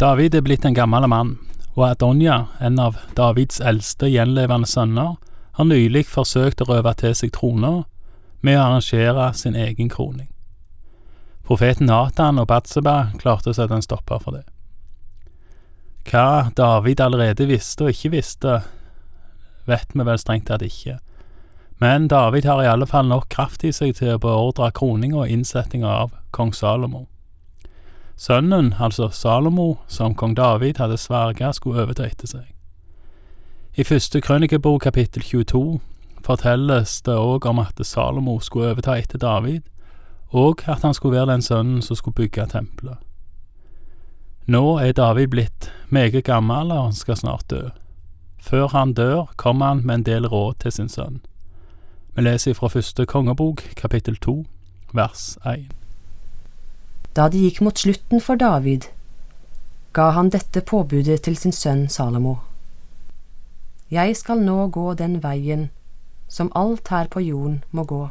David er blitt en gammel mann, og Adonja, en av Davids eldste gjenlevende sønner, har nylig forsøkt å røve til seg trona med å arrangere sin egen kroning. Profeten Nathan og Batseba klarte å sette en stopper for det. Hva David allerede visste og ikke visste, vet vi vel strengt tatt ikke, men David har i alle fall nok kraft i seg til å beordre kroninga og innsettinga av kong Salomo. Sønnen, altså Salomo, som kong David hadde sverget skulle overta etter seg. I første krønikebok kapittel 22 fortelles det òg om at Salomo skulle overta etter David, og at han skulle være den sønnen som skulle bygge tempelet. Nå er David blitt meget gammel, og han skal snart dø. Før han dør, kommer han med en del råd til sin sønn. Vi leser fra første kongebok, kapittel to, vers én. Da det gikk mot slutten for David, ga han dette påbudet til sin sønn Salomo. Jeg skal nå gå den veien som alt her på jorden må gå.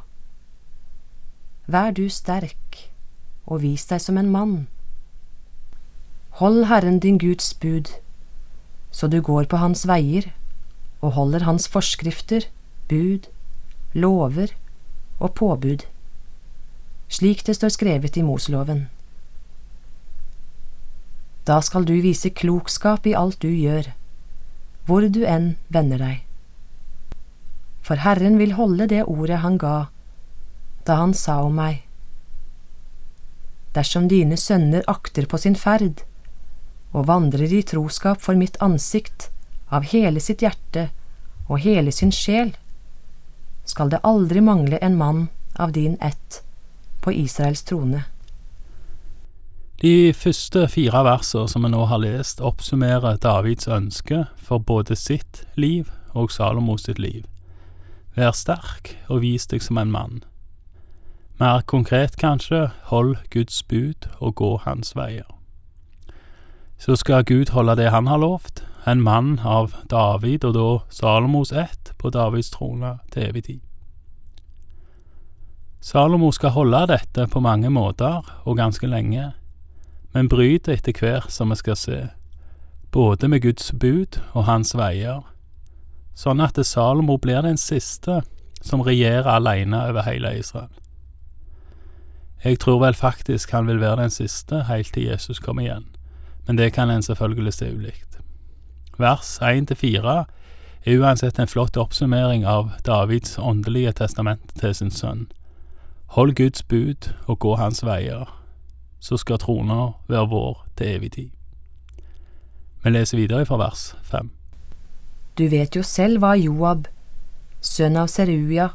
Vær du sterk, og vis deg som en mann. Hold Herren din Guds bud, så du går på hans veier og holder hans forskrifter, bud, lover og påbud, slik det står skrevet i Moseloven. Da skal du vise klokskap i alt du gjør, hvor du enn vender deg. For Herren vil holde det ordet han ga da han sa om meg. Dersom dine sønner akter på sin ferd og vandrer i troskap for mitt ansikt av hele sitt hjerte og hele sin sjel, skal det aldri mangle en mann av din ett på Israels trone. De første fire versene som vi nå har lest, oppsummerer Davids ønske for både sitt liv og Salomos sitt liv. Vær sterk og vis deg som en mann. Mer konkret kanskje, hold Guds bud og gå hans veier. Så skal Gud holde det han har lovt, en mann av David og da Salomos ett på Davids trone til evig tid. Salomo skal holde dette på mange måter og ganske lenge, men bryter etter hver som vi skal se, både med Guds bud og hans veier, sånn at Salomo blir den siste som regjerer alene over hele Israel. Jeg tror vel faktisk han vil være den siste helt til Jesus kommer igjen, men det kan en selvfølgelig se ulikt. Vers 1-4 er uansett en flott oppsummering av Davids åndelige testament til sin sønn. Hold Guds bud og gå hans veier, så skal trona være vår til evig tid. Vi leser videre fra vers 5. Du vet jo selv hva Joab, sønn av Seruia,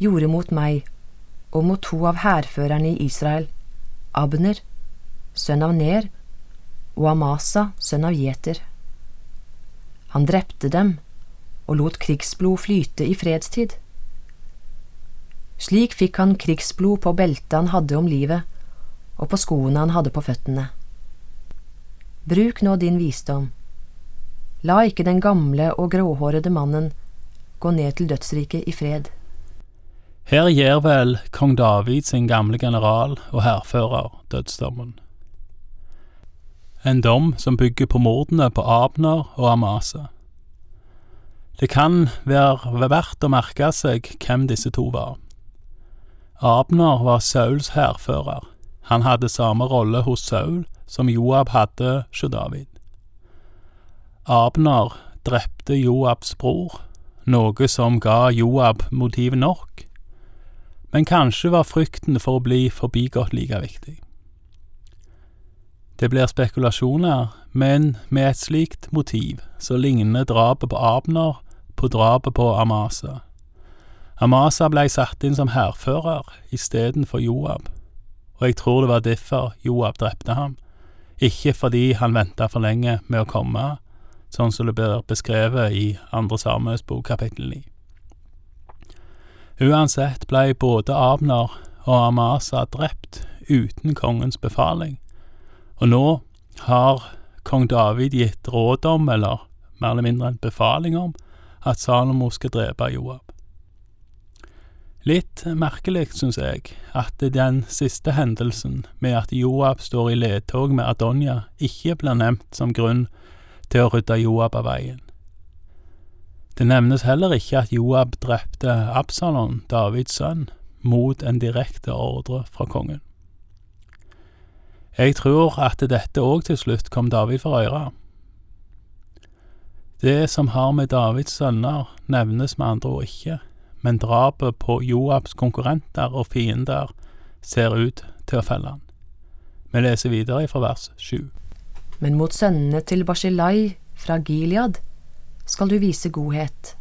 gjorde mot meg og mot to av hærførerne i Israel, Abner, sønn av Ner, og Amasa, sønn av Jeter. Han drepte dem og lot krigsblod flyte i fredstid. Slik fikk han krigsblod på beltet han hadde om livet, og på skoene han hadde på føttene. Bruk nå din visdom. La ikke den gamle og gråhårede mannen gå ned til dødsriket i fred. Her gir vel kong David sin gamle general og hærfører dødsdommen. En dom som bygger på mordene på Abner og Amasa. Det kan være verdt å merke seg hvem disse to var. Abner var Sauls hærfører. Han hadde samme rolle hos Saul som Joab hadde hos David. Abner drepte Joabs bror, noe som ga Joab motiv nok, men kanskje var frykten for å bli forbigått like viktig. Det blir spekulasjoner, men med et slikt motiv så ligner drapet på Abner på drapet på Amasa. Amasa blei satt inn som hærfører istedenfor Joab, og jeg tror det var derfor Joab drepte ham, ikke fordi han venta for lenge med å komme, sånn som det blir beskrevet i Andre Samuels bok kapittel 9. Uansett blei både Abner og Amasa drept uten kongens befaling, og nå har kong David gitt råd om, eller mer eller mindre en befaling om, at Salomo skal drepe Joab. Litt merkelig, syns jeg, at den siste hendelsen med at Joab står i ledtog med Adonja, ikke blir nevnt som grunn til å rydde Joab av veien. Det nevnes heller ikke at Joab drepte Absalon, Davids sønn, mot en direkte ordre fra kongen. Jeg tror at dette òg til slutt kom David for øre. Det som har med Davids sønner, nevnes med andre ord ikke men drapet på Joabs konkurrenter og fiender ser ut til å felle han. Vi leser videre fra vers sju. Men mot sønnene til Barsilai fra Gilead skal du vise godhet.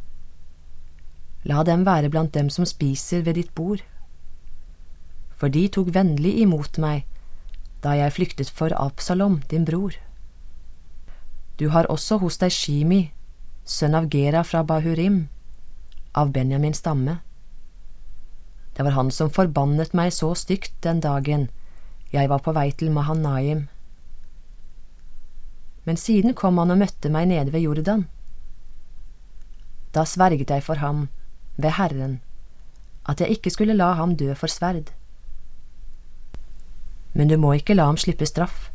La dem være blant dem som spiser ved ditt bord. For de tok vennlig imot meg da jeg flyktet for Absalom, din bror. Du har også hos deg Shimi, sønn av Gera fra Bahurim, av Benjamins stamme. Det var han som forbannet meg så stygt den dagen jeg var på vei til Mahanaim. Men siden kom han og møtte meg nede ved Jordan. Da sverget jeg for ham, ved Herren, at jeg ikke skulle la ham dø for sverd. Men du må ikke la ham slippe straff.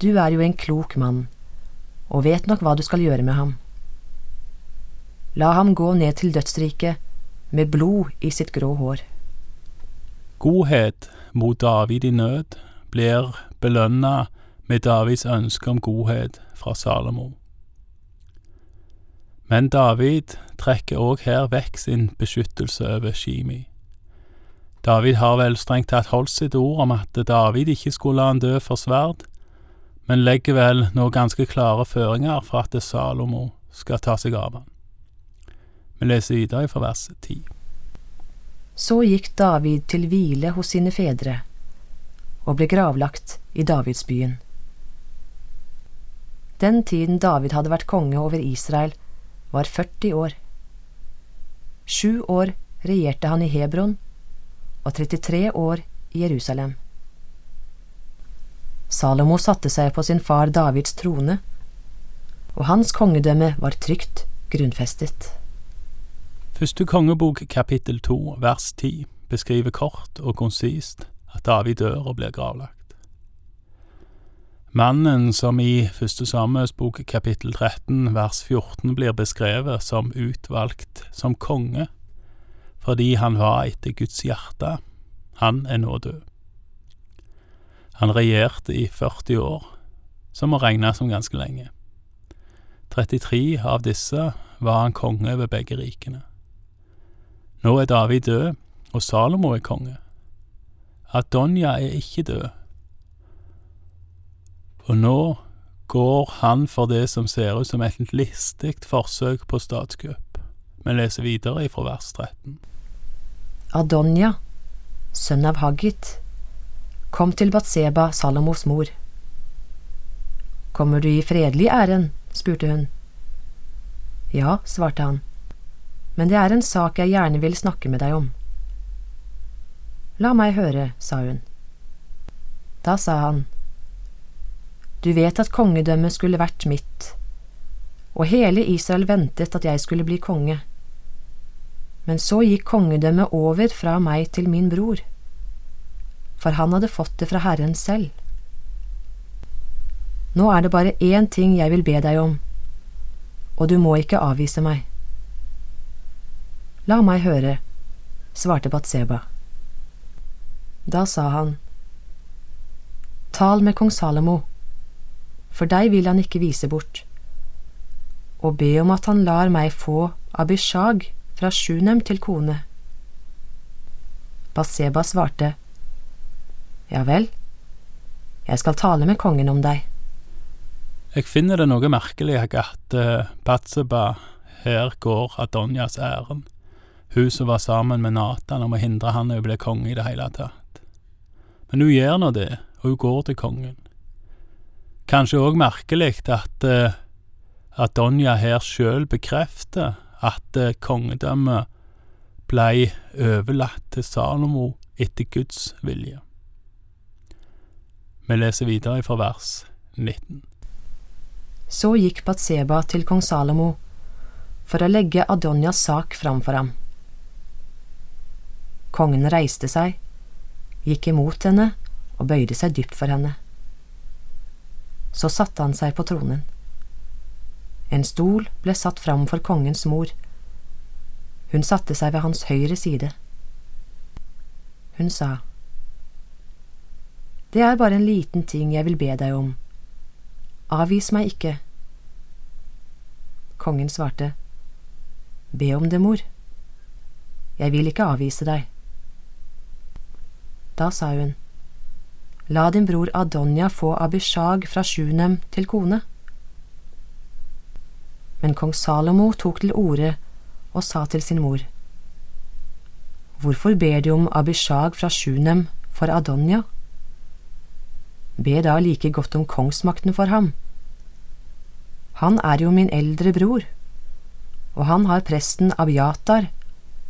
Du er jo en klok mann, og vet nok hva du skal gjøre med ham. La ham gå ned til dødsriket med blod i sitt grå hår. Godhet mot David i nød blir belønna med Davids ønske om godhet fra Salomo. Men David trekker òg her vekk sin beskyttelse over Shimi. David har vel strengt tatt holdt sitt ord om at David ikke skulle la han dø for sverd, men legger vel nå ganske klare føringer for at Salomo skal ta seg av han. Vi leser videre fra vers 10. Så gikk David til hvile hos sine fedre og ble gravlagt i Davidsbyen. Den tiden David hadde vært konge over Israel, var 40 år. Sju år regjerte han i Hebron og 33 år i Jerusalem. Salomo satte seg på sin far Davids trone, og hans kongedømme var trygt grunnfestet. Første kongebok kapittel to vers ti beskriver kort og konsist at David dør og blir gravlagt. Mannen som i Første Samuels bok kapittel 13 vers 14 blir beskrevet som utvalgt som konge fordi han var etter Guds hjerte, han er nå død. Han regjerte i 40 år, som må regnes som ganske lenge. 33 av disse var han konge over begge rikene. Nå er David død, og Salomo er konge. Adonja er ikke død. Og nå går han for det som ser ut som et listig forsøk på statskupp. Vi leser videre fra vers 13. Adonja, sønn av Haggit, kom til Batseba, Salomos mor. Kommer du i fredelig ærend? spurte hun. Ja, svarte han men det er en sak jeg gjerne vil snakke med deg om. La meg høre, sa hun. Da sa han, Du vet at kongedømmet skulle vært mitt, og hele Israel ventet at jeg skulle bli konge. Men så gikk kongedømmet over fra meg til min bror, for han hadde fått det fra Herren selv. Nå er det bare én ting jeg vil be deg om, og du må ikke avvise meg. La meg høre, svarte Batseba. Da sa han, Tal med kong Salomo, for deg vil han ikke vise bort, og be om at han lar meg få Abishag fra Sjunem til kone. Batseba svarte, Ja vel, jeg skal tale med kongen om deg. Jeg finner det noe merkelig at uh, Batseba her går Adonjas ærend hun som var sammen med Natan om å hindre han i å bli konge i det hele tatt. Men hun gjør nå det, og hun går til kongen. Kanskje òg merkelig at, uh, at Donja her sjøl bekrefter at uh, kongedømmet blei overlatt til Salomo etter Guds vilje. Vi leser videre fra vers 19. Så gikk Batseba til kong Salomo for å legge Adonjas sak fram for ham. Kongen reiste seg, gikk imot henne og bøyde seg dypt for henne. Så satte han seg på tronen. En stol ble satt fram for kongens mor. Hun satte seg ved hans høyre side. Hun sa, Det er bare en liten ting jeg vil be deg om. Avvis meg ikke. Kongen svarte, Be om det, mor. Jeg vil ikke avvise deg. Da sa hun, La din bror Adonja få Abishag fra Sjunem til kone. Men kong Salomo tok til orde og sa til sin mor, Hvorfor ber de om Abishag fra Sjunem for Adonja? Be da like godt om kongsmakten for ham. Han er jo min eldre bror, og han har presten Abiatar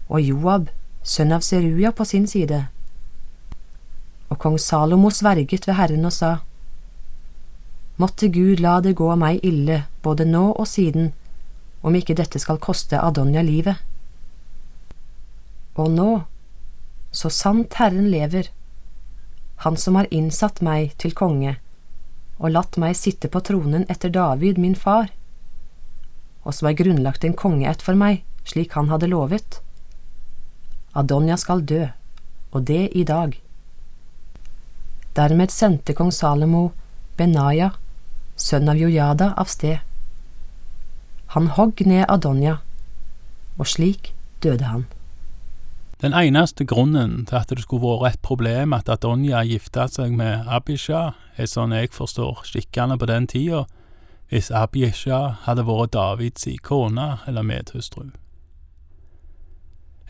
og Joab, sønn av Seruja, på sin side. Og kong Salomo sverget ved Herren og sa, Måtte Gud la det gå meg ille både nå og siden, om ikke dette skal koste Adonja livet. Og nå, så sant Herren lever, Han som har innsatt meg til konge og latt meg sitte på tronen etter David, min far, og som har grunnlagt en kongeætt for meg, slik han hadde lovet. Adonja skal dø, og det i dag. Dermed sendte kong Salomo Benaya, sønn av Jojada, av sted. Han hogg ned Adonja, og slik døde han. Den eneste grunnen til at det skulle vært et problem at Adonja gifta seg med Abisha, er sånn jeg forstår skikkene på den tida, hvis Abisha hadde vært Davids kone eller medhustru.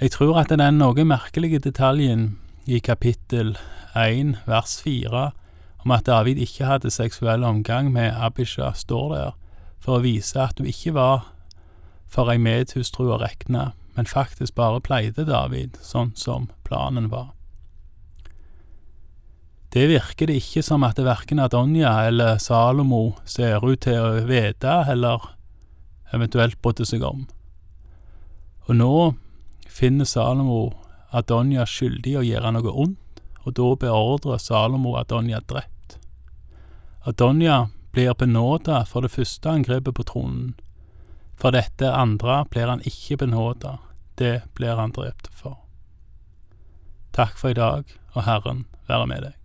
Jeg tror at den noe merkelige detaljen i kapittel 1 vers 4 om at David ikke hadde seksuell omgang med Abisha, står der for å vise at hun ikke var for ei medhustru å rekne, men faktisk bare pleide David sånn som planen var. Det virker det ikke som at verken Adonja eller Salomo ser ut til å vite eller eventuelt brydde seg om. Og nå finner Salomo Adonja skyldig å gjøre noe ondt, og da beordrer Salomo Adonja drept. Adonja blir benåda for det første angrepet på tronen. For dette andre blir han ikke benåda, det blir han drept for. Takk for i dag, og Herren være med deg.